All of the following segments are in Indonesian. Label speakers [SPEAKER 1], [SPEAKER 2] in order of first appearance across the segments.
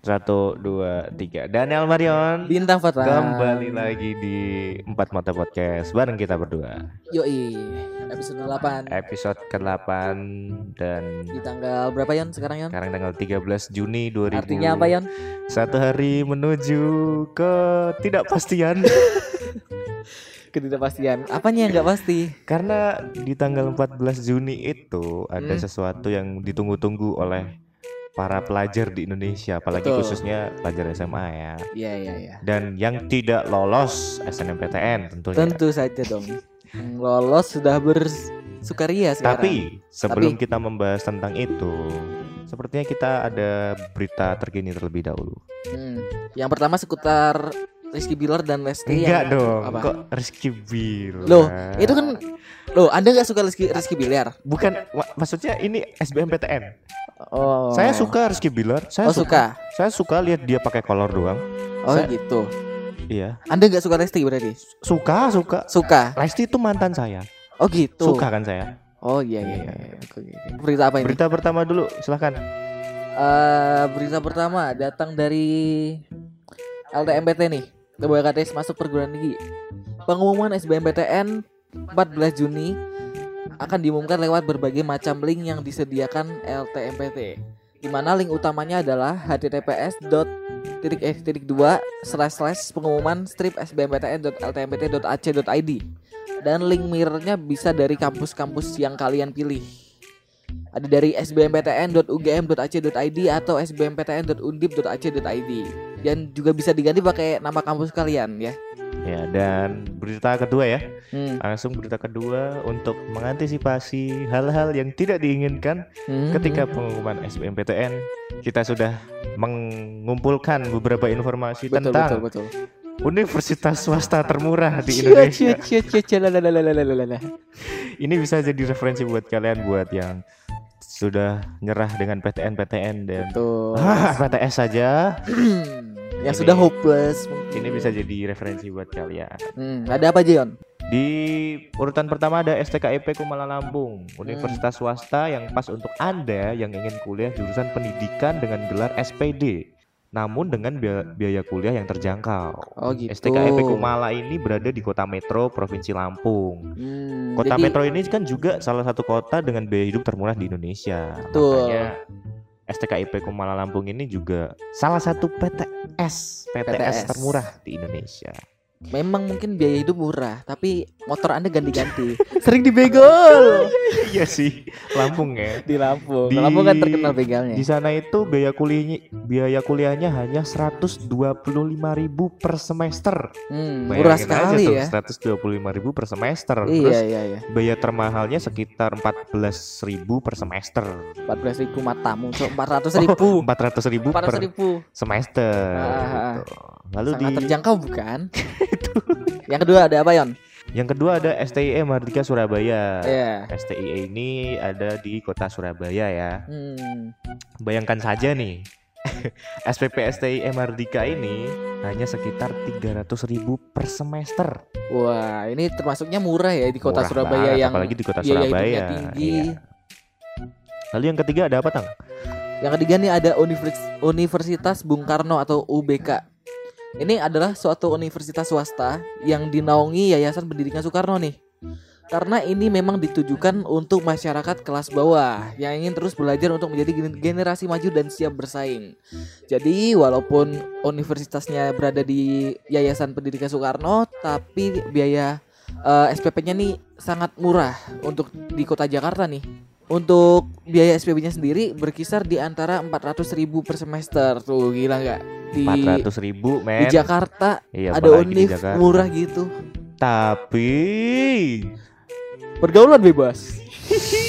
[SPEAKER 1] Satu, dua, tiga. Daniel Marion
[SPEAKER 2] Bintang Fatra.
[SPEAKER 1] kembali lagi di Empat Mata Podcast bareng kita berdua.
[SPEAKER 2] Yoi. Episode 8
[SPEAKER 1] Episode ke-8 dan
[SPEAKER 2] di tanggal berapa Yon sekarang Yon?
[SPEAKER 1] sekarang tanggal 13 Juni 2000.
[SPEAKER 2] Artinya apa Yon?
[SPEAKER 1] Satu hari menuju ke tidakpastian.
[SPEAKER 2] Ketidakpastian. Apanya yang nggak pasti?
[SPEAKER 1] Karena di tanggal 14 Juni itu ada
[SPEAKER 2] Hmm.
[SPEAKER 1] sesuatu yang ditunggu-tunggu oleh para pelajar di Indonesia, apalagi
[SPEAKER 2] Betul.
[SPEAKER 1] khususnya pelajar SMA ya.
[SPEAKER 2] Iya iya iya.
[SPEAKER 1] Dan yang tidak lolos SNMPTN tentunya.
[SPEAKER 2] Tentu saja dong. Yang Lolos sudah bersukaria sekarang.
[SPEAKER 1] Tapi sebelum kita membahas tentang itu, sepertinya kita ada berita terkini terlebih dahulu.
[SPEAKER 2] Hmm. Yang pertama seputar Rizky Bilar dan Lesti
[SPEAKER 1] Enggak
[SPEAKER 2] yang-
[SPEAKER 1] dong,
[SPEAKER 2] apa?
[SPEAKER 1] kok Rizky Bilar.
[SPEAKER 2] Loh, itu kan Loh, Anda nggak suka Rizky, Rizky Bilar?
[SPEAKER 1] bukan maksudnya ini SBMPTN.
[SPEAKER 2] Oh.
[SPEAKER 1] Saya suka Rizky Bilar. Saya
[SPEAKER 2] Oh, suka.
[SPEAKER 1] Saya suka lihat dia pakai kolor doang.
[SPEAKER 2] Oh,
[SPEAKER 1] Saya-
[SPEAKER 2] gitu.
[SPEAKER 1] Iya.
[SPEAKER 2] Anda nggak suka Lesti berarti?
[SPEAKER 1] Suka, suka.
[SPEAKER 2] Suka.
[SPEAKER 1] Lesti itu mantan saya.
[SPEAKER 2] Oh, gitu.
[SPEAKER 1] Suka kan saya.
[SPEAKER 2] Oh, iya iya iya. iya. Berita apa ini?
[SPEAKER 1] Berita pertama dulu, silahkan.
[SPEAKER 2] Eh, berita pertama datang dari LTMPT nih. KTS masuk perguruan tinggi. Pengumuman SBMPTN 14 Juni akan diumumkan lewat berbagai macam link yang disediakan LTMPT. Di mana link utamanya adalah https titik eh titik dua slash slash pengumuman strip sbmptn.ltmpt.ac.id dan link mirrornya bisa dari kampus-kampus yang kalian pilih. Ada dari sbmptn.ugm.ac.id atau sbmptn.undip.ac.id dan juga bisa diganti pakai nama kampus kalian ya.
[SPEAKER 1] Ya, dan berita kedua ya.
[SPEAKER 2] Hmm.
[SPEAKER 1] Langsung berita kedua untuk mengantisipasi hal-hal yang tidak diinginkan
[SPEAKER 2] Hmm.
[SPEAKER 1] ketika pengumuman SBMPTN. Kita sudah mengumpulkan beberapa informasi
[SPEAKER 2] betul,
[SPEAKER 1] tentang
[SPEAKER 2] betul betul
[SPEAKER 1] universitas swasta termurah di Indonesia.
[SPEAKER 2] cia, cia, cia, cia, lalalalalalala.
[SPEAKER 1] Ini bisa jadi referensi buat kalian buat yang sudah nyerah dengan PTN-PTN dan
[SPEAKER 2] Tuh.
[SPEAKER 1] ah, PTS saja.
[SPEAKER 2] yang
[SPEAKER 1] Ini-
[SPEAKER 2] sudah hopeless mungkin.
[SPEAKER 1] Ini bisa jadi referensi buat kalian.
[SPEAKER 2] Hmm, ada apa aja Yon?
[SPEAKER 1] Di urutan pertama ada STKIP Kumala Lampung, universitas swasta yang pas untuk Anda yang ingin kuliah jurusan pendidikan dengan gelar SPD. Namun dengan biaya, biaya kuliah yang terjangkau.
[SPEAKER 2] Oh gitu.
[SPEAKER 1] STKIP Kumala ini berada di kota Metro, Provinsi Lampung.
[SPEAKER 2] Hmm,
[SPEAKER 1] Kota
[SPEAKER 2] jadi-
[SPEAKER 1] Metro ini kan juga salah satu kota dengan biaya hidup termurah di Indonesia.
[SPEAKER 2] Betul.
[SPEAKER 1] Makanya STKIP Kumala Lampung ini juga salah satu PTS, PTS,
[SPEAKER 2] PTS.
[SPEAKER 1] termurah di Indonesia.
[SPEAKER 2] Memang mungkin biaya hidup murah, tapi motor Anda ganti-ganti. Sering dibegol
[SPEAKER 1] iya sih, Lampung ya.
[SPEAKER 2] di Lampung.
[SPEAKER 1] Di-
[SPEAKER 2] Lampung kan terkenal begalnya.
[SPEAKER 1] Di sana itu biaya kuliahnya biaya kuliahnya hanya 125.000 per semester.
[SPEAKER 2] Hmm, murah sekali
[SPEAKER 1] aja
[SPEAKER 2] ya.
[SPEAKER 1] tuh, 125.000 per semester.
[SPEAKER 2] Iya
[SPEAKER 1] Terus
[SPEAKER 2] iya iya.
[SPEAKER 1] biaya termahalnya sekitar 14.000 per semester.
[SPEAKER 2] 14 ribu matamu, cok 400 ribu.
[SPEAKER 1] 400.000 per
[SPEAKER 2] 400 ribu.
[SPEAKER 1] semester.
[SPEAKER 2] Ah,
[SPEAKER 1] gitu. Lalu
[SPEAKER 2] Sangat
[SPEAKER 1] di
[SPEAKER 2] terjangkau bukan? Yang kedua ada apa Yon?
[SPEAKER 1] yang kedua ada STIE Mardika Surabaya.
[SPEAKER 2] Iya.
[SPEAKER 1] STIE ini ada di kota Surabaya ya.
[SPEAKER 2] Hmm.
[SPEAKER 1] Bayangkan saja nih SPP STI Mardika ini hanya sekitar 300.000 per semester.
[SPEAKER 2] Wah, ini termasuknya murah ya di kota
[SPEAKER 1] Murah
[SPEAKER 2] Surabaya
[SPEAKER 1] banget,
[SPEAKER 2] yang
[SPEAKER 1] apalagi di kota Surabaya.
[SPEAKER 2] tinggi.
[SPEAKER 1] Iya. Lalu yang ketiga ada apa, Tang?
[SPEAKER 2] Yang ketiga nih ada Univers- Universitas Bung Karno atau UBK. Ini adalah suatu universitas swasta yang dinaungi Yayasan Pendidikan Soekarno nih. Karena ini memang ditujukan untuk masyarakat kelas bawah yang ingin terus belajar untuk menjadi gen- generasi maju dan siap bersaing. Jadi walaupun universitasnya berada di Yayasan Pendidikan Soekarno, tapi biaya eh, SPP-nya nih sangat murah untuk di kota Jakarta nih. Untuk biaya SPP-nya sendiri berkisar di antara 400.000 per semester. Tuh gila nggak? Di
[SPEAKER 1] 400.000, men.
[SPEAKER 2] di Jakarta
[SPEAKER 1] Iya,
[SPEAKER 2] ada univ
[SPEAKER 1] Jakarta.
[SPEAKER 2] murah gitu.
[SPEAKER 1] Tapi
[SPEAKER 2] Pergaulan bebas.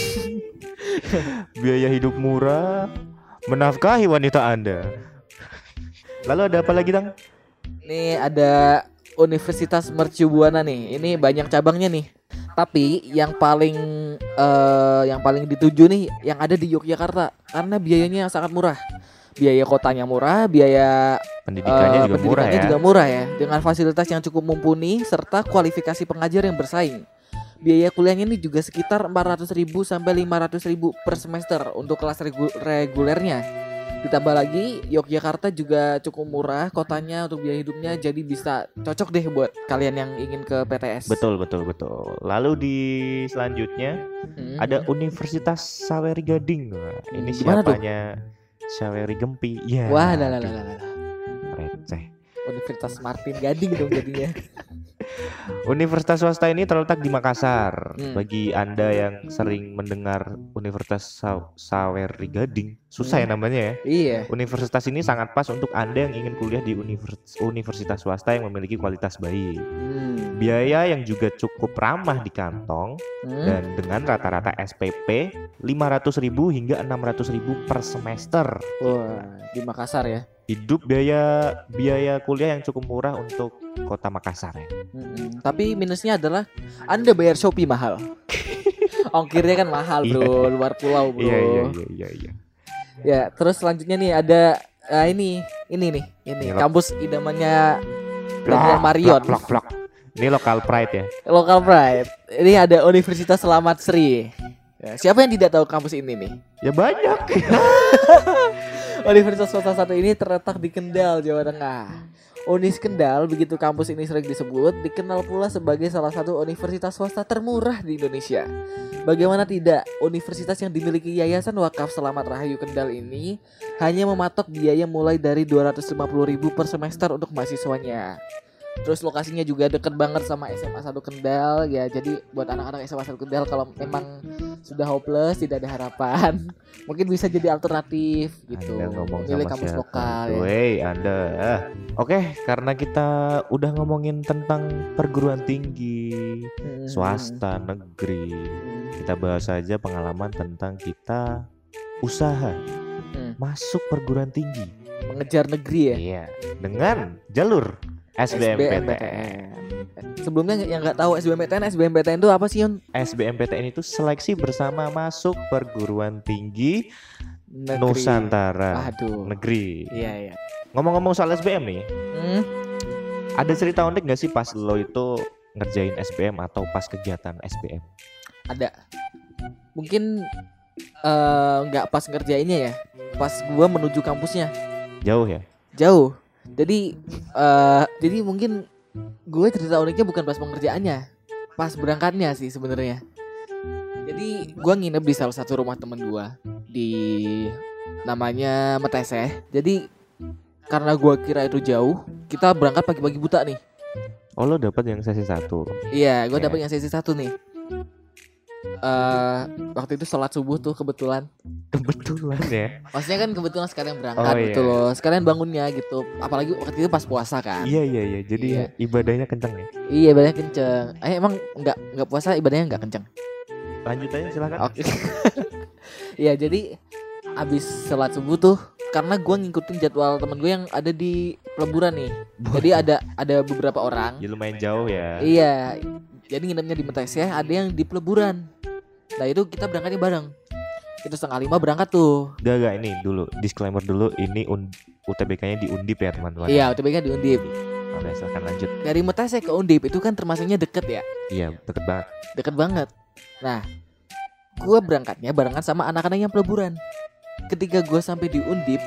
[SPEAKER 1] biaya hidup murah menafkahi wanita Anda. Lalu ada apa lagi, Tang?
[SPEAKER 2] Nih ada Universitas Mercu Buana nih. Ini banyak cabangnya nih. Tapi yang paling eh yang paling dituju nih yang ada di Yogyakarta karena biayanya sangat murah. Biaya kotanya murah, biaya
[SPEAKER 1] Pendidikannya
[SPEAKER 2] eh,
[SPEAKER 1] juga murah
[SPEAKER 2] pendidikannya
[SPEAKER 1] ya.
[SPEAKER 2] juga murah ya, dengan fasilitas yang cukup mumpuni serta kualifikasi pengajar yang bersaing. Biaya kuliahnya ini juga sekitar 400.000 sampai 500.000 per semester untuk kelas regu- regulernya. Ditambah lagi Yogyakarta juga cukup murah kotanya untuk biaya hidupnya jadi bisa cocok deh buat kalian yang ingin ke PTS.
[SPEAKER 1] Betul betul betul. Lalu di selanjutnya
[SPEAKER 2] Hmm.
[SPEAKER 1] ada Universitas Saweri Gading. Ini
[SPEAKER 2] Hmm, gimana tuh?
[SPEAKER 1] siapanya Saweri Gempi. Ya.
[SPEAKER 2] Wah, lah lah lah, lah.
[SPEAKER 1] receh.
[SPEAKER 2] Universitas Martin Gading dong jadinya.
[SPEAKER 1] Universitas swasta ini terletak di Makassar.
[SPEAKER 2] Hmm.
[SPEAKER 1] Bagi Anda yang sering mendengar Universitas Saw- Saweri Gading, susah ya
[SPEAKER 2] Hmm.
[SPEAKER 1] namanya ya.
[SPEAKER 2] iya.
[SPEAKER 1] Universitas ini sangat pas untuk Anda yang ingin kuliah di univers- universitas swasta yang memiliki kualitas baik.
[SPEAKER 2] Hmm.
[SPEAKER 1] Biaya yang juga cukup ramah di kantong
[SPEAKER 2] Hmm.
[SPEAKER 1] dan dengan rata-rata SPP 500.000 hingga 600.000 per semester.
[SPEAKER 2] Wah, di Makassar ya.
[SPEAKER 1] Hidup biaya biaya kuliah yang cukup murah untuk kota Makassar ya.
[SPEAKER 2] Mm-mm. Tapi minusnya adalah Anda bayar Shopee mahal. Ongkirnya kan mahal, Bro. Luar pulau, Bro.
[SPEAKER 1] Iya iya iya iya iya.
[SPEAKER 2] Ya, terus selanjutnya nih ada ah, ini, ini nih, ini
[SPEAKER 1] lo-
[SPEAKER 2] kampus idamannya Daniel Marion.
[SPEAKER 1] Vlog, vlog, vlog. Ini lokal pride ya.
[SPEAKER 2] Local Pride. Ini ada Universitas Selamat Sri. Ya, siapa yang tidak tahu kampus ini nih?
[SPEAKER 1] Ya banyak.
[SPEAKER 2] Universitas swasta satu ini terletak di Kendal, Jawa Tengah. Unis Kendal, begitu kampus ini sering disebut, dikenal pula sebagai salah satu universitas swasta termurah di Indonesia. Bagaimana tidak, universitas yang dimiliki Yayasan Wakaf Selamat Rahayu Kendal ini hanya mematok biaya mulai dari 250.000 per semester untuk mahasiswanya. Terus lokasinya juga deket banget sama SMA 1 Kendal ya. Jadi buat anak-anak SMA 1 Kendal kalau memang sudah hopeless, tidak ada harapan, mungkin bisa jadi alternatif gitu. Milih
[SPEAKER 1] sama
[SPEAKER 2] kampus
[SPEAKER 1] siapa?
[SPEAKER 2] lokal ya.
[SPEAKER 1] Wey, Anda. Ah, Oke, karena kita udah ngomongin tentang perguruan tinggi,
[SPEAKER 2] Hmm.
[SPEAKER 1] swasta, negeri.
[SPEAKER 2] Hmm.
[SPEAKER 1] Kita bahas saja pengalaman tentang kita usaha
[SPEAKER 2] Hmm.
[SPEAKER 1] masuk perguruan tinggi.
[SPEAKER 2] Mengejar negeri ya.
[SPEAKER 1] Iya, dengan jalur SBMPTN.
[SPEAKER 2] Sebelumnya yang nggak tahu SBMPTN, SBMPTN itu apa sih Yun?
[SPEAKER 1] SBMPTN itu seleksi bersama masuk perguruan tinggi
[SPEAKER 2] Negeri.
[SPEAKER 1] Nusantara
[SPEAKER 2] Aduh.
[SPEAKER 1] negeri.
[SPEAKER 2] Iya iya.
[SPEAKER 1] Ngomong-ngomong soal SBM nih,
[SPEAKER 2] Hmm.
[SPEAKER 1] ada cerita unik gak sih pas lo itu ngerjain SBM atau pas kegiatan SBM?
[SPEAKER 2] Ada. Mungkin eh, nggak pas ngerjainnya ya. Pas gua menuju kampusnya
[SPEAKER 1] Jauh ya?
[SPEAKER 2] jauh. Jadi eh jadi mungkin gue cerita uniknya bukan pas pengerjaannya, pas berangkatnya sih sebenarnya. Jadi gua nginep di salah satu rumah temen gua di namanya Meteseh. Jadi karena gua kira itu jauh, kita berangkat pagi-pagi buta nih.
[SPEAKER 1] Oh lo dapet yang sesi satu.
[SPEAKER 2] Iya, gue
[SPEAKER 1] Iya.
[SPEAKER 2] dapet yang sesi satu nih. eh waktu itu sholat subuh tuh kebetulan.
[SPEAKER 1] Kebetulan ya.
[SPEAKER 2] Maksudnya kan kebetulan sekalian berangkat
[SPEAKER 1] Oh,
[SPEAKER 2] gitu
[SPEAKER 1] iya.
[SPEAKER 2] loh. Sekalian bangunnya gitu. Apalagi waktu itu pas puasa kan.
[SPEAKER 1] Iya iya iya. Jadi
[SPEAKER 2] Iya.
[SPEAKER 1] ibadahnya kenceng ya.
[SPEAKER 2] Iya ibadahnya kenceng. Eh emang nggak nggak puasa ibadahnya nggak kenceng.
[SPEAKER 1] Lanjut aja silakan.
[SPEAKER 2] Oke. Iya jadi abis sholat subuh tuh karena gua ngikutin jadwal temen gue yang ada di peleburan nih. Jadi ada ada beberapa orang.
[SPEAKER 1] Ya lumayan jauh ya.
[SPEAKER 2] Iya. Jadi nginepnya di Meteseh ada yang di peleburan. Nah itu kita berangkatnya bareng. Itu setengah lima berangkat tuh.
[SPEAKER 1] Gak gak ini dulu disclaimer dulu ini un- UTBK-nya di Undip ya teman-teman.
[SPEAKER 2] Iya UTBK di Undip.
[SPEAKER 1] Oke silahkan lanjut.
[SPEAKER 2] Dari Meteseh ke Undip itu kan termasuknya deket ya.
[SPEAKER 1] Iya deket banget.
[SPEAKER 2] Deket banget. Nah, gue berangkatnya barengan sama anak-anak yang peleburan. Ketika gue sampai di Undip,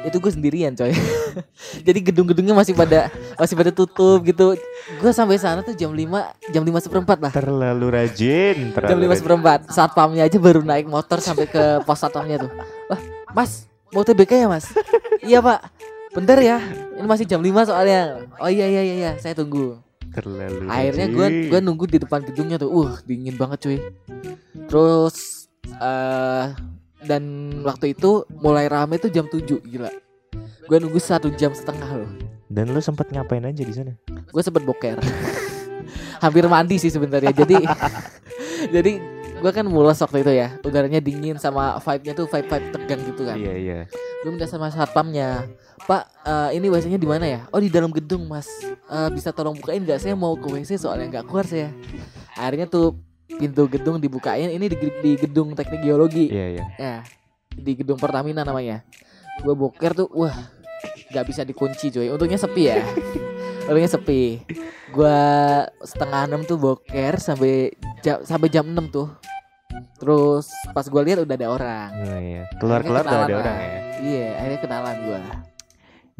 [SPEAKER 2] itu gue sendirian coy. Jadi gedung-gedungnya masih pada masih pada tutup gitu. Gue sampai sana tuh jam 5 jam 5 seperempat lah.
[SPEAKER 1] Terlalu rajin. Terlalu
[SPEAKER 2] Jam 5
[SPEAKER 1] rajin.
[SPEAKER 2] seperempat. Saat pamnya aja baru naik motor sampai ke pos satpamnya tuh. Wah, Mas, mau TBK ya Mas? iya Pak. Bentar ya. Ini masih jam 5 soalnya. Oh iya iya iya, iya. saya tunggu.
[SPEAKER 1] Terlalu
[SPEAKER 2] Akhirnya gue gua nunggu di depan gedungnya tuh. Uh, dingin banget cuy. Terus eh dan waktu itu mulai rame tuh jam 7 gila. Gue nunggu satu jam setengah loh.
[SPEAKER 1] Dan lu sempat ngapain aja di sana?
[SPEAKER 2] Gue sempet boker. Hampir mandi sih sebenarnya. Jadi jadi gue kan mules waktu itu ya. Udaranya dingin sama vibe-nya tuh vibe-vibe tegang gitu kan.
[SPEAKER 1] Iya iya.
[SPEAKER 2] Gue minta sama satpamnya. Pak, eh, ini WC-nya di mana ya? Oh di dalam gedung mas. Eh, bisa tolong bukain nggak? Saya mau ke WC soalnya nggak keluar saya. Akhirnya tuh pintu gedung dibukain. Ini di, di gedung teknik geologi.
[SPEAKER 1] Iya iya.
[SPEAKER 2] Ya, di gedung Pertamina namanya. Gue boker tuh, wah, nggak bisa dikunci coy. Untungnya sepi ya. Untungnya sepi. Gue setengah enam tuh boker sampai jam sampai jam 6 tuh. Terus pas gue lihat udah ada orang.
[SPEAKER 1] Oh, iya. Keluar keluar udah ada
[SPEAKER 2] lah.
[SPEAKER 1] orang ya.
[SPEAKER 2] Iya, akhirnya kenalan gua.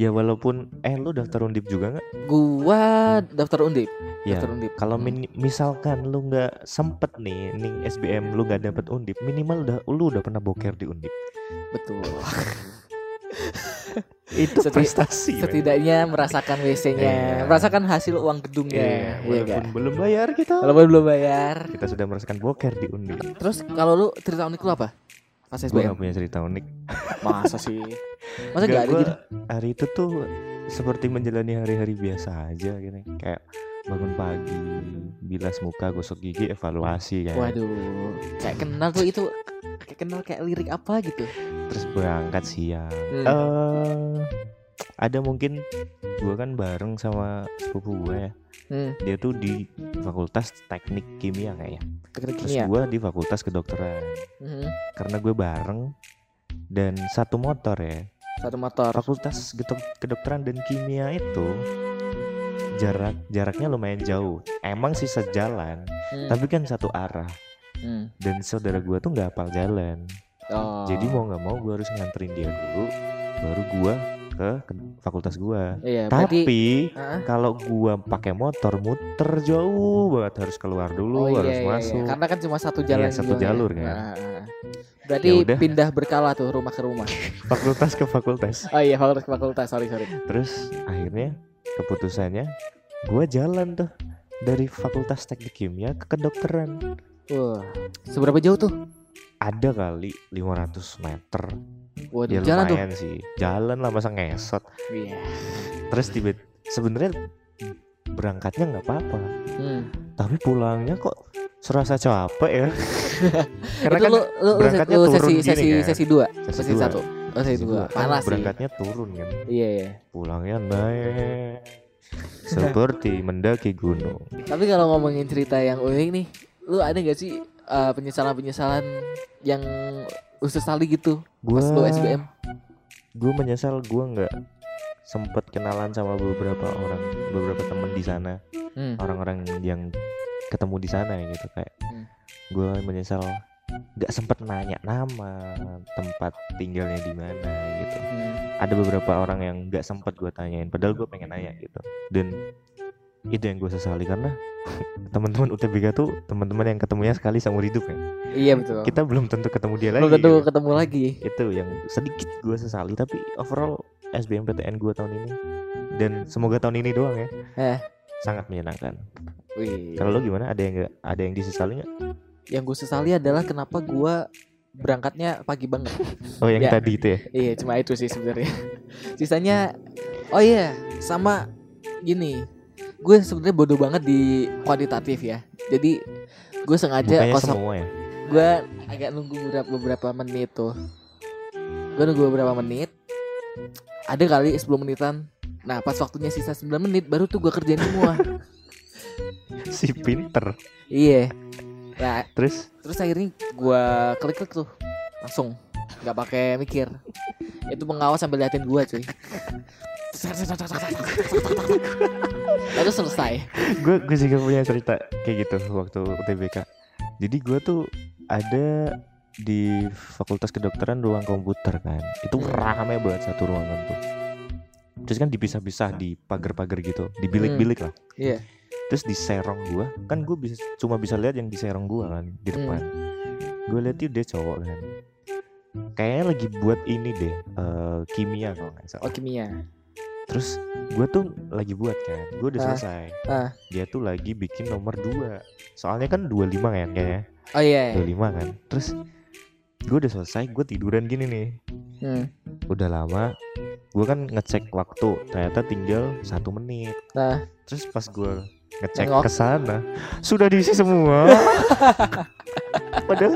[SPEAKER 1] Ya walaupun eh lu daftar undip juga nggak?
[SPEAKER 2] Gua daftar undip.
[SPEAKER 1] Ya.
[SPEAKER 2] Daftar undip.
[SPEAKER 1] Kalau
[SPEAKER 2] Hmm.
[SPEAKER 1] misalkan lu nggak sempet nih ning SBM lu nggak dapet undip, minimal udah lu udah pernah boker di undip.
[SPEAKER 2] betul.
[SPEAKER 1] Itu
[SPEAKER 2] Seti-
[SPEAKER 1] prestasi. men.
[SPEAKER 2] Setidaknya merasakan WC-nya,
[SPEAKER 1] Iya.
[SPEAKER 2] merasakan hasil uang gedungnya.
[SPEAKER 1] Iya,
[SPEAKER 2] Iya
[SPEAKER 1] walaupun
[SPEAKER 2] nggak?
[SPEAKER 1] belum bayar kita.
[SPEAKER 2] Walaupun belum bayar.
[SPEAKER 1] Kita sudah merasakan boker di undip.
[SPEAKER 2] Terus kalau lu cerita unik lu apa? Pas
[SPEAKER 1] Gue
[SPEAKER 2] SBM.
[SPEAKER 1] gak punya cerita unik.
[SPEAKER 2] Masa sih? Masa
[SPEAKER 1] Nggak,
[SPEAKER 2] gak ada
[SPEAKER 1] gua
[SPEAKER 2] gitu?
[SPEAKER 1] Hari itu tuh seperti menjalani hari-hari biasa aja gitu. Kayak bangun pagi, bilas muka, gosok gigi, evaluasi kan.
[SPEAKER 2] Waduh, kayak kenal tuh itu kayak kenal kayak lirik apa gitu.
[SPEAKER 1] Terus berangkat siang.
[SPEAKER 2] Hmm.
[SPEAKER 1] Eh, ada mungkin gua kan bareng sama sepupu gue ya.
[SPEAKER 2] Hmm,
[SPEAKER 1] Dia tuh di Fakultas Teknik Kimia kayaknya.
[SPEAKER 2] teknik
[SPEAKER 1] Terus
[SPEAKER 2] kimia.
[SPEAKER 1] gua di Fakultas Kedokteran.
[SPEAKER 2] Mhm,
[SPEAKER 1] Karena gue bareng dan satu motor ya.
[SPEAKER 2] Satu motor.
[SPEAKER 1] Fakultas Kedokteran dan Kimia itu jarak jaraknya lumayan jauh. Emang sih sejalan,
[SPEAKER 2] Hmm,
[SPEAKER 1] tapi kan satu arah.
[SPEAKER 2] hmm.
[SPEAKER 1] Dan saudara gua tuh nggak hafal jalan.
[SPEAKER 2] Oh.
[SPEAKER 1] Jadi mau nggak mau gua harus nganterin dia dulu, baru gua ke, fakultas gua.
[SPEAKER 2] Iya, berarti
[SPEAKER 1] Tapi
[SPEAKER 2] Ah,
[SPEAKER 1] kalau gua pakai motor muter jauh banget harus keluar dulu,
[SPEAKER 2] oh,
[SPEAKER 1] harus
[SPEAKER 2] iya, iya, iya.
[SPEAKER 1] masuk.
[SPEAKER 2] Karena kan cuma satu jalan
[SPEAKER 1] Iya, satu
[SPEAKER 2] juga
[SPEAKER 1] jalur kan.
[SPEAKER 2] Berarti
[SPEAKER 1] Ya udah.
[SPEAKER 2] pindah berkala tuh rumah ke rumah.
[SPEAKER 1] Fakultas ke fakultas.
[SPEAKER 2] Oh iya, fakultas ke fakultas. Sorry, sorry.
[SPEAKER 1] Terus akhirnya keputusannya gua jalan tuh dari Fakultas Teknik Kimia ke kedokteran.
[SPEAKER 2] Wah, seberapa jauh tuh?
[SPEAKER 1] Ada kali 500 meter.
[SPEAKER 2] Waduh,
[SPEAKER 1] Ya
[SPEAKER 2] jalan tuh.
[SPEAKER 1] sih. Jalan lah masa ngesot.
[SPEAKER 2] Iya.
[SPEAKER 1] Terus tiba sebenarnya berangkatnya nggak apa-apa,
[SPEAKER 2] Hmm.
[SPEAKER 1] tapi pulangnya kok serasa capek ya. Karena
[SPEAKER 2] itu
[SPEAKER 1] kan
[SPEAKER 2] lu, lu,
[SPEAKER 1] berangkatnya
[SPEAKER 2] lu
[SPEAKER 1] turun
[SPEAKER 2] sesi
[SPEAKER 1] gini
[SPEAKER 2] sesi
[SPEAKER 1] kan.
[SPEAKER 2] sesi dua,
[SPEAKER 1] Sesi
[SPEAKER 2] sesi
[SPEAKER 1] dua.
[SPEAKER 2] satu, oh, sesi dua. Panas sih.
[SPEAKER 1] berangkatnya turun kan.
[SPEAKER 2] Iya, iya.
[SPEAKER 1] Pulangnya naik seperti mendaki gunung.
[SPEAKER 2] Tapi kalau ngomongin cerita yang unik nih, lu ada gak sih uh, penyesalan-penyesalan yang lu sesali gitu
[SPEAKER 1] Gua
[SPEAKER 2] pas lu SBM?
[SPEAKER 1] gue menyesal gue nggak sempet kenalan sama beberapa orang beberapa temen di sana
[SPEAKER 2] Hmm.
[SPEAKER 1] orang-orang yang ketemu di sana gitu kayak
[SPEAKER 2] Hmm.
[SPEAKER 1] gue menyesal nggak sempet nanya nama tempat tinggalnya di mana gitu
[SPEAKER 2] Hmm.
[SPEAKER 1] ada beberapa orang yang nggak sempet gue tanyain padahal gue pengen nanya gitu dan itu yang gue sesali karena teman-teman UTBK tuh teman-teman yang ketemunya sekali seumur hidup ya
[SPEAKER 2] Iya betul.
[SPEAKER 1] kita belum tentu ketemu dia lagi
[SPEAKER 2] Belum tentu
[SPEAKER 1] gitu
[SPEAKER 2] ketemu lagi.
[SPEAKER 1] itu yang sedikit gue sesali tapi overall SBMPTN gue tahun ini dan semoga tahun ini doang ya
[SPEAKER 2] Eh.
[SPEAKER 1] sangat menyenangkan
[SPEAKER 2] Wih.
[SPEAKER 1] kalau lo gimana ada yang nggak ada yang disesali nggak
[SPEAKER 2] Yang gue sesali adalah kenapa gua berangkatnya pagi banget.
[SPEAKER 1] oh yang
[SPEAKER 2] Ya.
[SPEAKER 1] tadi itu ya
[SPEAKER 2] iya, cuma itu sih sebenarnya. Sisanya oh iya, sama gini. Gue sebenarnya bodoh banget di kuantitatif ya. Jadi gue sengaja kosong.
[SPEAKER 1] semua ya?
[SPEAKER 2] Gue agak nunggu beberapa, beberapa menit tuh. Gue nunggu beberapa menit. Ada kali 10 menitan. Nah pas waktunya sisa 9 menit baru tuh gue kerjain semua.
[SPEAKER 1] Si pinter.
[SPEAKER 2] Iya. Nah
[SPEAKER 1] terus?
[SPEAKER 2] terus akhirnya gue klik klik tuh. Langsung. Nggak pakai mikir. Itu pengawas sambil liatin gue cuy lalu selesai.
[SPEAKER 1] Gue gue juga punya cerita kayak gitu waktu UTBK jadi gue tuh ada di fakultas kedokteran ruang komputer kan. Itu
[SPEAKER 2] Hmm.
[SPEAKER 1] rame banget satu ruangan tuh. Terus kan dipisah-pisah di pagar-pagar gitu di bilik-bilik lah.
[SPEAKER 2] Iya.
[SPEAKER 1] Terus di serong gua. Kan gue bisa cuma bisa lihat yang di serong gua kan di
[SPEAKER 2] Hmm.
[SPEAKER 1] depan gue lihat dia cowok kan. Kayaknya lagi buat ini deh eh, kimia kalau nggak salah.
[SPEAKER 2] Oh kimia
[SPEAKER 1] terus gue tuh lagi buat kan gue udah
[SPEAKER 2] Ah.
[SPEAKER 1] selesai.
[SPEAKER 2] Ah.
[SPEAKER 1] dia tuh lagi bikin nomor 2 soalnya kan 25 kan kayaknya
[SPEAKER 2] oh iya
[SPEAKER 1] 25 kan. Terus gue udah selesai gue tiduran gini nih.
[SPEAKER 2] Hmm.
[SPEAKER 1] udah lama gue kan ngecek waktu ternyata tinggal satu menit.
[SPEAKER 2] Nah
[SPEAKER 1] terus pas gue ngecek ke sana sudah diisi semua padahal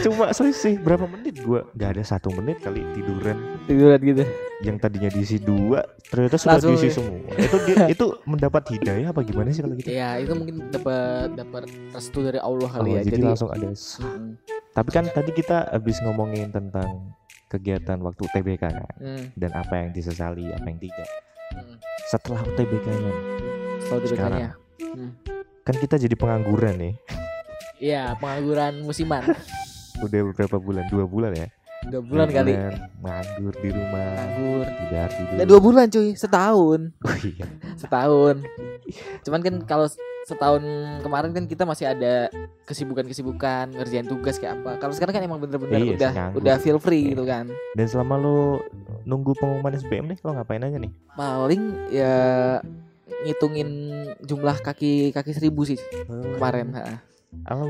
[SPEAKER 1] cuma selisih berapa menit? Gue nggak ada satu menit kali tiduran.
[SPEAKER 2] Tiduran gitu.
[SPEAKER 1] Yang tadinya diisi dua ternyata sudah
[SPEAKER 2] Langsung
[SPEAKER 1] diisi
[SPEAKER 2] ya.
[SPEAKER 1] semua. Itu dia itu mendapat hidayah apa gimana sih kalau gitu?
[SPEAKER 2] Ya itu mungkin dapat dapat restu dari Allah kali
[SPEAKER 1] Oh,
[SPEAKER 2] ya.
[SPEAKER 1] jadi,
[SPEAKER 2] Jadi,
[SPEAKER 1] langsung ada
[SPEAKER 2] Mm,
[SPEAKER 1] tapi kan tadi kita habis ngomongin tentang kegiatan waktu UTBK kan?
[SPEAKER 2] Mm,
[SPEAKER 1] dan apa yang disesali apa yang tidak.
[SPEAKER 2] Mm.
[SPEAKER 1] setelah UTBK-nya
[SPEAKER 2] Selalu
[SPEAKER 1] Sekarang.
[SPEAKER 2] dibekanya.
[SPEAKER 1] kan kita jadi pengangguran nih
[SPEAKER 2] Iya pengangguran musiman.
[SPEAKER 1] udah beberapa bulan dua bulan ya
[SPEAKER 2] Dua bulan kali
[SPEAKER 1] nganggur di rumah
[SPEAKER 2] nganggur.
[SPEAKER 1] tidak tidur
[SPEAKER 2] Nggak dua bulan cuy, setahun.
[SPEAKER 1] oh iya
[SPEAKER 2] Setahun. Cuman kan kalau setahun kemarin kan kita masih ada kesibukan-kesibukan ngerjain tugas kayak apa. Kalau sekarang kan emang bener-bener
[SPEAKER 1] Iya,
[SPEAKER 2] udah
[SPEAKER 1] nganggur.
[SPEAKER 2] udah feel free
[SPEAKER 1] Iya.
[SPEAKER 2] gitu kan.
[SPEAKER 1] dan selama lo nunggu pengumuman SBM nih lo ngapain aja nih
[SPEAKER 2] Paling ya ngitungin jumlah kaki kaki seribu sih kemarin. ha.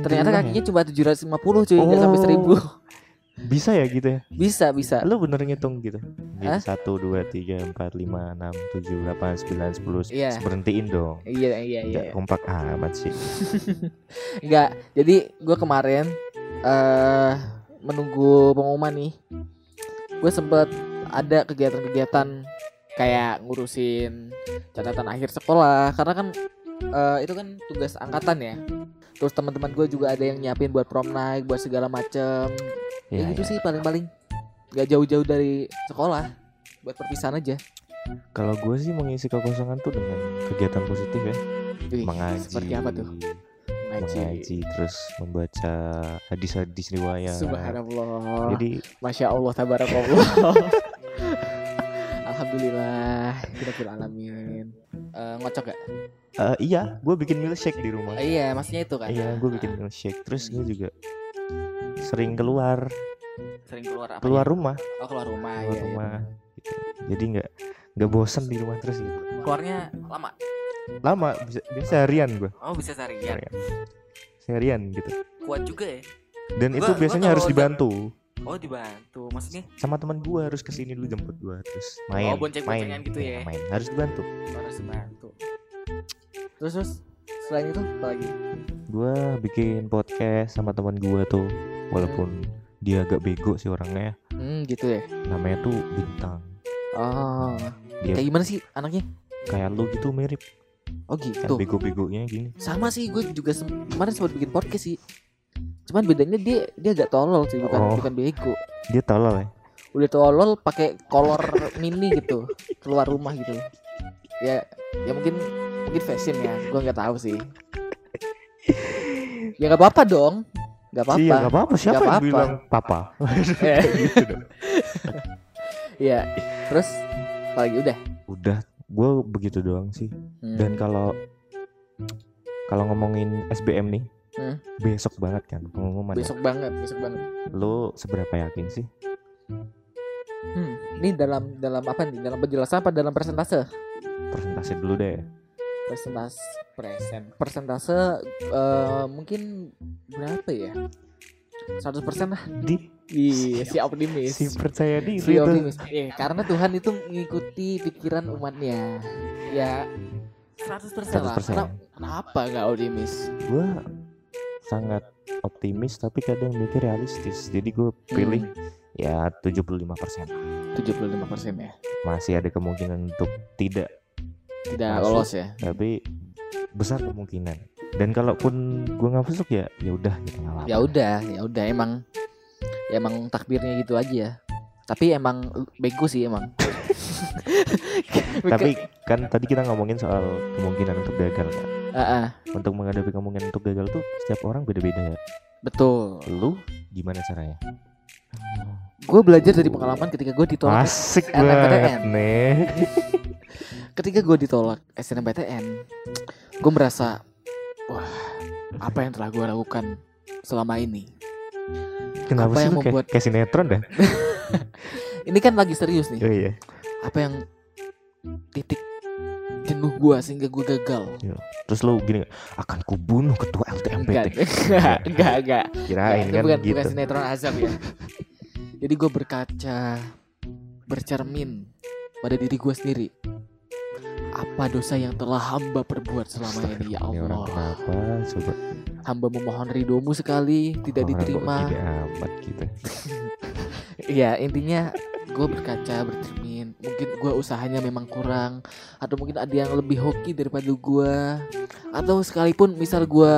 [SPEAKER 2] Ternyata
[SPEAKER 1] ya.
[SPEAKER 2] kakinya cuma 750 cuy, nggak sampai
[SPEAKER 1] Oh.
[SPEAKER 2] 1000.
[SPEAKER 1] bisa ya gitu ya
[SPEAKER 2] Bisa, bisa.
[SPEAKER 1] lo bener ngitung gitu
[SPEAKER 2] Hah?
[SPEAKER 1] satu dua tiga empat lima enam tujuh delapan sembilan sepuluh
[SPEAKER 2] Iya.
[SPEAKER 1] berhentiin dong
[SPEAKER 2] Iya, iya, iya.
[SPEAKER 1] Nggak kompak amat sih
[SPEAKER 2] Enggak. Jadi gue kemarin eh menunggu pengumuman nih. Gue sempet ada kegiatan-kegiatan kayak ngurusin catatan akhir sekolah karena kan eh, itu kan tugas angkatan ya. Terus teman-teman gue juga ada yang nyiapin buat prom night, buat segala macem. Ya,
[SPEAKER 1] ya,
[SPEAKER 2] gitu
[SPEAKER 1] ya.
[SPEAKER 2] sih paling-paling. Gak jauh-jauh dari sekolah. Buat perpisahan aja.
[SPEAKER 1] kalau gue sih mengisi kekosongan tuh dengan kegiatan positif ya
[SPEAKER 2] Wih,
[SPEAKER 1] mengaji
[SPEAKER 2] Seperti apa tuh? Ngaji.
[SPEAKER 1] mengaji terus membaca hadis-hadis riwayat
[SPEAKER 2] Subhanallah.
[SPEAKER 1] jadi
[SPEAKER 2] Masya Allah tabarakallah Alhamdulillah Kita alamin Eh, Ngocok gak?
[SPEAKER 1] eh, iya gue bikin milkshake di rumah
[SPEAKER 2] Eh, iya maksudnya itu kan
[SPEAKER 1] iya gue bikin milkshake terus gue juga sering keluar
[SPEAKER 2] Sering keluar apa
[SPEAKER 1] keluar
[SPEAKER 2] ya?
[SPEAKER 1] rumah
[SPEAKER 2] Oh keluar rumah
[SPEAKER 1] keluar
[SPEAKER 2] iya, iya.
[SPEAKER 1] rumah gitu. jadi nggak nggak bosen di rumah terus gitu
[SPEAKER 2] Keluarnya lama?
[SPEAKER 1] lama bisa biasa harian gue
[SPEAKER 2] Oh bisa seharian
[SPEAKER 1] seharian gitu
[SPEAKER 2] Kuat juga ya?
[SPEAKER 1] dan
[SPEAKER 2] Gua-
[SPEAKER 1] itu biasanya harus
[SPEAKER 2] udah-
[SPEAKER 1] dibantu
[SPEAKER 2] Oh dibantu Maksudnya?
[SPEAKER 1] Sama teman gue harus ke sini dulu jemput gue terus main
[SPEAKER 2] Oh, bonceng-boncengan
[SPEAKER 1] main.
[SPEAKER 2] gitu ya?
[SPEAKER 1] main. Harus dibantu.
[SPEAKER 2] Harus dibantu. Terus terus Selain itu apa lagi?
[SPEAKER 1] gue bikin podcast sama teman gue tuh walaupun dia agak bego sih orangnya.
[SPEAKER 2] Hmm gitu ya?
[SPEAKER 1] Namanya tuh bintang.
[SPEAKER 2] Oh.
[SPEAKER 1] Dia-
[SPEAKER 2] Kayak gimana sih anaknya?
[SPEAKER 1] kayak lu gitu mirip.
[SPEAKER 2] Oh
[SPEAKER 1] kan
[SPEAKER 2] gitu
[SPEAKER 1] bego-begonya gini.
[SPEAKER 2] Sama sih gue juga kemarin sempat bikin podcast sih Cuman bedanya dia dia agak tolol sih bukan
[SPEAKER 1] Oh.
[SPEAKER 2] bukan bego.
[SPEAKER 1] Dia tolol ya?
[SPEAKER 2] Udah tolol pakai kolor mini gitu keluar rumah gitu. Ya ya mungkin mungkin fashion ya gue nggak tahu sih. Ya nggak apa-apa dong nggak apa-apa.
[SPEAKER 1] Iya nggak apa-apa. Siapa
[SPEAKER 2] Nggak
[SPEAKER 1] yang
[SPEAKER 2] apa-apa.
[SPEAKER 1] bilang papa?
[SPEAKER 2] Eh,
[SPEAKER 1] gitu dong.
[SPEAKER 2] Ya terus apa lagi? Udah.
[SPEAKER 1] Udah gue begitu doang sih.
[SPEAKER 2] Hmm.
[SPEAKER 1] dan kalau kalau ngomongin SBM nih
[SPEAKER 2] Hmm.
[SPEAKER 1] besok banget kan pengumuman ya.
[SPEAKER 2] besok banget besok banget
[SPEAKER 1] lu seberapa yakin sih
[SPEAKER 2] hmm. ini dalam dalam apa nih dalam penjelasan apa dalam persentase
[SPEAKER 1] persentase dulu deh
[SPEAKER 2] persentase present persentase eh, mungkin berapa ya 100% lah
[SPEAKER 1] di
[SPEAKER 2] Iya, si optimis.
[SPEAKER 1] si percaya diri
[SPEAKER 2] Si optimis. Eh, karena Tuhan itu mengikuti pikiran umatnya. Ya 100%, lah.
[SPEAKER 1] 100%.
[SPEAKER 2] Kenapa, kenapa nggak optimis?
[SPEAKER 1] gue sangat optimis tapi kadang mikir realistis jadi gue pilih ya 75%
[SPEAKER 2] 75% ya.
[SPEAKER 1] masih ada kemungkinan untuk tidak
[SPEAKER 2] Tidak
[SPEAKER 1] Masuk.
[SPEAKER 2] lolos ya.
[SPEAKER 1] tapi besar kemungkinan dan kalaupun gue nggak masuk ya ya udah apa-apa
[SPEAKER 2] Ya udah, ya udah emang ya emang takdirnya gitu aja. Tapi emang bego sih emang.
[SPEAKER 1] tapi kan tadi kita ngomongin soal kemungkinan untuk gagal kan
[SPEAKER 2] Ah,
[SPEAKER 1] untuk menghadapi kemungkinan untuk gagal tuh setiap orang beda-beda. Ya
[SPEAKER 2] betul.
[SPEAKER 1] lu gimana caranya?
[SPEAKER 2] Gue belajar dari pengalaman ketika gue ditolak
[SPEAKER 1] asik banget nih.
[SPEAKER 2] Ketika gue ditolak SNMPTN gue merasa wah apa yang telah gue lakukan selama ini?
[SPEAKER 1] Kenapa
[SPEAKER 2] Apa
[SPEAKER 1] sih
[SPEAKER 2] yang
[SPEAKER 1] lu kayak,
[SPEAKER 2] membuat-
[SPEAKER 1] kayak sinetron dah?
[SPEAKER 2] Ini kan lagi serius nih.
[SPEAKER 1] Oh iya.
[SPEAKER 2] Apa yang titik jenuh gue sehingga gue gagal.
[SPEAKER 1] Terus lu gini akan kubunuh ketua LTMPT
[SPEAKER 2] enggak enggak enggak
[SPEAKER 1] kirain
[SPEAKER 2] ini
[SPEAKER 1] kan
[SPEAKER 2] bukan
[SPEAKER 1] gitu.
[SPEAKER 2] bukan sinetron azab ya. Jadi gue berkaca bercermin pada diri gue sendiri. Apa dosa yang telah hamba perbuat selama ini? Ya Allah.
[SPEAKER 1] kenapa? Coba.
[SPEAKER 2] Hamba memohon ridhomu sekali tidak diterima.
[SPEAKER 1] gini amat gitu.
[SPEAKER 2] Iya intinya gue berkaca bercermin mungkin gue usahanya memang kurang atau mungkin ada yang lebih hoki daripada gue atau sekalipun misal gue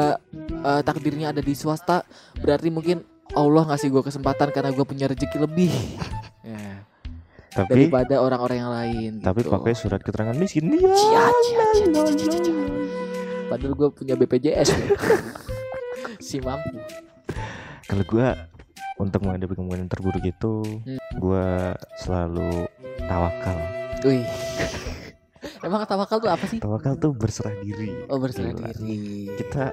[SPEAKER 2] eh, takdirnya ada di swasta berarti mungkin Allah ngasih gue kesempatan karena gue punya rezeki lebih. Ya,
[SPEAKER 1] tapi
[SPEAKER 2] daripada orang-orang yang lain
[SPEAKER 1] tapi
[SPEAKER 2] gitu.
[SPEAKER 1] pakai surat keterangan miskin. Dia
[SPEAKER 2] cia. padahal gue punya BPJS si mampu.
[SPEAKER 1] Kalau gua untuk menghadapi kemungkinan terburuk itu
[SPEAKER 2] Hmm.
[SPEAKER 1] gua selalu tawakal
[SPEAKER 2] Wih. Emang tawakal tuh apa sih?
[SPEAKER 1] tawakal tuh berserah diri
[SPEAKER 2] Oh berserah
[SPEAKER 1] Gila.
[SPEAKER 2] diri.
[SPEAKER 1] kita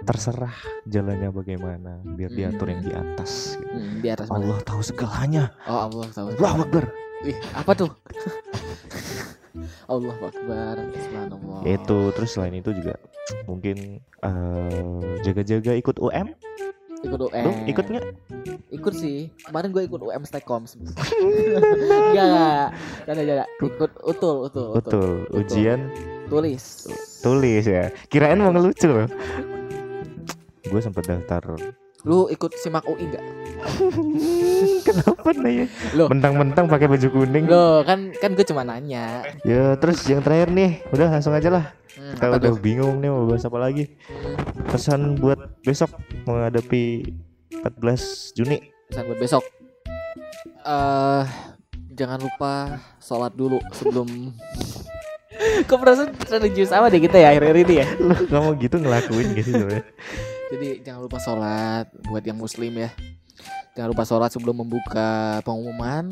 [SPEAKER 1] terserah jalannya bagaimana biar diatur yang di atas gitu.
[SPEAKER 2] Hmm, di atas mana?
[SPEAKER 1] Allah tahu segalanya
[SPEAKER 2] Oh Allah tahu.
[SPEAKER 1] Allahu Akbar
[SPEAKER 2] Wih, apa tuh? Allah Akbar. Subhanallah.
[SPEAKER 1] itu terus selain itu juga mungkin eh, jaga-jaga ikut UM
[SPEAKER 2] ikut UM.
[SPEAKER 1] ikut nggak
[SPEAKER 2] Ikut sih. Kemarin gue ikut UM Stekom. Enggak, enggak. Jangan, jangan. Ikut utul, utul, utul.
[SPEAKER 1] betul ujian
[SPEAKER 2] Tulis.
[SPEAKER 1] tulis ya kirain mau ngelucu loh gue sempat daftar
[SPEAKER 2] Lu ikut simak UI enggak?
[SPEAKER 1] kenapa nanya
[SPEAKER 2] Loh.
[SPEAKER 1] mentang-mentang pakai baju kuning
[SPEAKER 2] Loh, kan kan gue cuma nanya.
[SPEAKER 1] ya terus yang terakhir nih udah langsung aja lah
[SPEAKER 2] Hmm,
[SPEAKER 1] kita udah
[SPEAKER 2] tuh?
[SPEAKER 1] bingung nih mau bahas apa lagi pesan buat besok menghadapi 14 Juni
[SPEAKER 2] Pesan buat besok. Eh, jangan lupa sholat dulu sebelum Kok perasaan religius sama deh kita ya akhir-akhir ini ya
[SPEAKER 1] lu mau gitu ngelakuin gitu sebenarnya
[SPEAKER 2] Jadi jangan lupa sholat buat yang muslim ya. Jangan lupa sholat sebelum membuka pengumuman.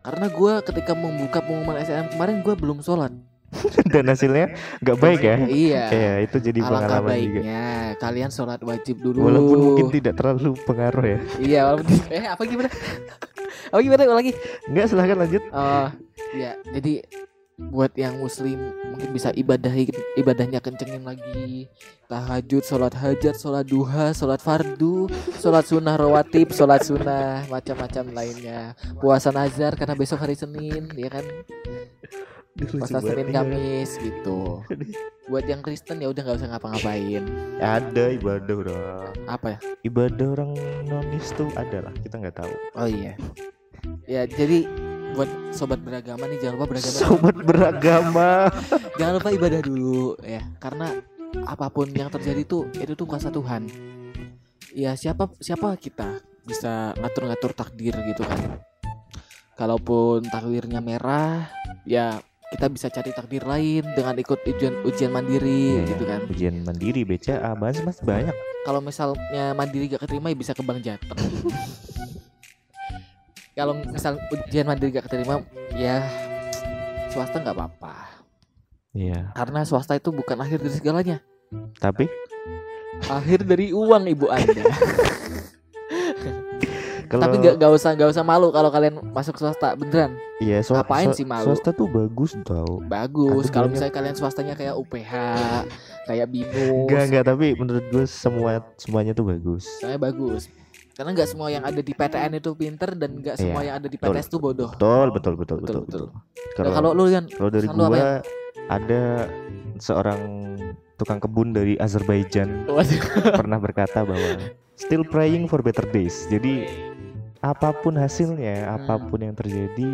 [SPEAKER 2] Karena gua ketika membuka pengumuman SNM kemarin gua belum sholat.
[SPEAKER 1] dan hasilnya nggak baik ya
[SPEAKER 2] Iya.
[SPEAKER 1] kayak itu jadi
[SPEAKER 2] Alangkah
[SPEAKER 1] pengalaman juga
[SPEAKER 2] baiknya kalian sholat wajib dulu.
[SPEAKER 1] walaupun mungkin tidak terlalu pengaruh ya
[SPEAKER 2] Iya, walaupun eh apa gimana? apa gimana lagi?
[SPEAKER 1] nggak silahkan lanjut
[SPEAKER 2] Oh, ya. Jadi buat yang muslim mungkin bisa ibadah ibadahnya kencengin lagi. Tahajud sholat hajat sholat duha sholat fardu sholat sunnah rawatib sholat sunnah macam-macam lainnya. Puasa nazar karena besok hari senin ya kan? Puasa senin kamis gitu. Buat yang kristen ya udah nggak usah ngapa-ngapain.
[SPEAKER 1] Ada ibadah udah
[SPEAKER 2] apa ya?
[SPEAKER 1] Ibadah orang nonis tuh ada lah kita nggak tahu.
[SPEAKER 2] Oh iya. Ya jadi buat sobat beragama nih jangan lupa beragama
[SPEAKER 1] sobat beragama.
[SPEAKER 2] Jangan lupa ibadah dulu ya. Karena apa pun yang terjadi tuh itu tuh kuasa Tuhan. Ya siapa siapa kita bisa ngatur-ngatur takdir gitu kan? Kalaupun takdirnya merah ya kita bisa cari takdir lain dengan ikut ujian ujian mandiri
[SPEAKER 1] Iya,
[SPEAKER 2] gitu kan.
[SPEAKER 1] ujian mandiri BCA bahas mas banyak.
[SPEAKER 2] Kalau misalnya mandiri gak keterima ya bisa ke bank jateng kalau misal ujian mandiri gak keterima ya swasta nggak apa-apa.
[SPEAKER 1] Iya.
[SPEAKER 2] Karena swasta itu bukan akhir dari segalanya.
[SPEAKER 1] Tapi?
[SPEAKER 2] Akhir dari uang ibu anda.
[SPEAKER 1] Kalau
[SPEAKER 2] tapi nggak nggak usah nggak usah malu kalau kalian masuk swasta beneran.
[SPEAKER 1] Iya swa-
[SPEAKER 2] ngapain
[SPEAKER 1] swa-
[SPEAKER 2] sih malu?
[SPEAKER 1] swasta tuh bagus tau.
[SPEAKER 2] Bagus kalau
[SPEAKER 1] banyak.
[SPEAKER 2] misalnya kalian swastanya kayak UPH kayak binus.
[SPEAKER 1] enggak enggak tapi menurut gue semua semuanya tuh bagus.
[SPEAKER 2] Saya bagus karena nggak semua yang ada di PTN itu pinter dan nggak semua
[SPEAKER 1] Iya,
[SPEAKER 2] yang ada di
[SPEAKER 1] betul.
[SPEAKER 2] PTS itu bodoh
[SPEAKER 1] betul betul betul
[SPEAKER 2] Betul,
[SPEAKER 1] betul
[SPEAKER 2] betul.
[SPEAKER 1] betul
[SPEAKER 2] Nah, kalau lu kan
[SPEAKER 1] Kalau dari gua ada seorang tukang kebun dari Azerbaijan pernah berkata bahwa still praying for better days. Jadi apa pun hasilnya,
[SPEAKER 2] apa
[SPEAKER 1] pun yang terjadi,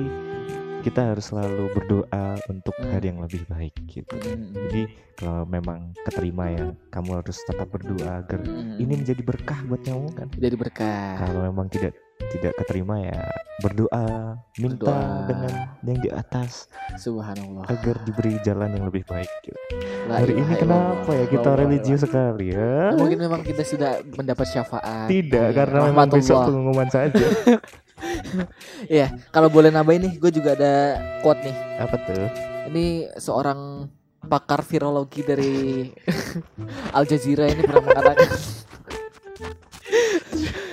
[SPEAKER 1] kita harus selalu berdoa untuk
[SPEAKER 2] Hmm.
[SPEAKER 1] hari yang lebih baik gitu.
[SPEAKER 2] Mm,
[SPEAKER 1] Jadi kalau memang keterima ya, kamu harus tetap berdoa agar ini menjadi berkah buat kamu kan.
[SPEAKER 2] jadi berkah
[SPEAKER 1] Kalau memang tidak tidak keterima ya berdoa, minta
[SPEAKER 2] Berdoa.
[SPEAKER 1] dengan yang di atas
[SPEAKER 2] subhanallah
[SPEAKER 1] agar diberi jalan yang lebih baik gitu.
[SPEAKER 2] La
[SPEAKER 1] Hari ini kenapa ya
[SPEAKER 2] illallah.
[SPEAKER 1] kita
[SPEAKER 2] La ilaha
[SPEAKER 1] religius sekali ya?
[SPEAKER 2] mungkin memang kita sudah mendapat syafaat
[SPEAKER 1] Tidak,
[SPEAKER 2] Iya,
[SPEAKER 1] karena memang besok pengumuman saja.
[SPEAKER 2] Iya, kalau boleh nambahin nih, gue juga ada quote nih.
[SPEAKER 1] Apa tuh?
[SPEAKER 2] Ini seorang pakar virologi dari Al Jazeera ini pernah mengatakan,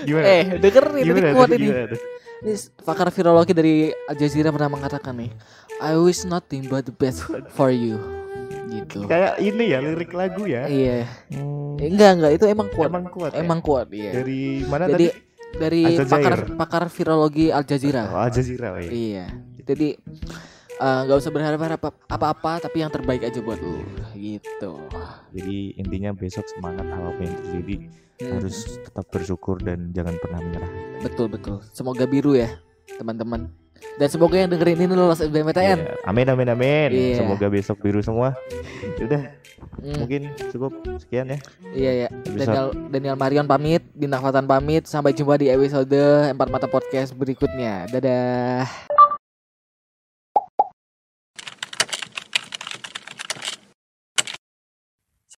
[SPEAKER 1] Gimana?
[SPEAKER 2] eh denger nih tadi
[SPEAKER 1] gimana?
[SPEAKER 2] quote ini.
[SPEAKER 1] gimana tuh?
[SPEAKER 2] Ini pakar virologi dari Al Jazeera pernah mengatakan nih, I wish nothing but the best for you. Gitu.
[SPEAKER 1] Kayak ini ya lirik lagu ya.
[SPEAKER 2] Iya.
[SPEAKER 1] Hmm,
[SPEAKER 2] Eh, Enggak enggak itu emang quote.
[SPEAKER 1] emang kuat. ya?
[SPEAKER 2] Emang quote iya.
[SPEAKER 1] Dari mana
[SPEAKER 2] Jadi
[SPEAKER 1] tadi?
[SPEAKER 2] Dari pakar pakar virologi Al Jazeera.
[SPEAKER 1] Oh, Al Jazeera oh, iya.
[SPEAKER 2] Iya. Jadi eh, nggak usah berharap harap apa-apa tapi yang terbaik aja buat lu gitu.
[SPEAKER 1] Jadi intinya besok semangat apa pun yang terjadi
[SPEAKER 2] Hmm,
[SPEAKER 1] harus tetap bersyukur dan jangan pernah menyerah.
[SPEAKER 2] betul betul. Semoga biru ya teman-teman. Dan semoga yang dengerin ini lolos SBMPTN.
[SPEAKER 1] Ya, Amin amin amin.
[SPEAKER 2] Iya.
[SPEAKER 1] Semoga besok biru semua. Udah,
[SPEAKER 2] Hmm,
[SPEAKER 1] mungkin cukup sekian ya.
[SPEAKER 2] iya ya. Daniel Daniel Marion pamit, Bintang Fatan pamit. Sampai jumpa di episode Empat Mata Podcast berikutnya. Dadah.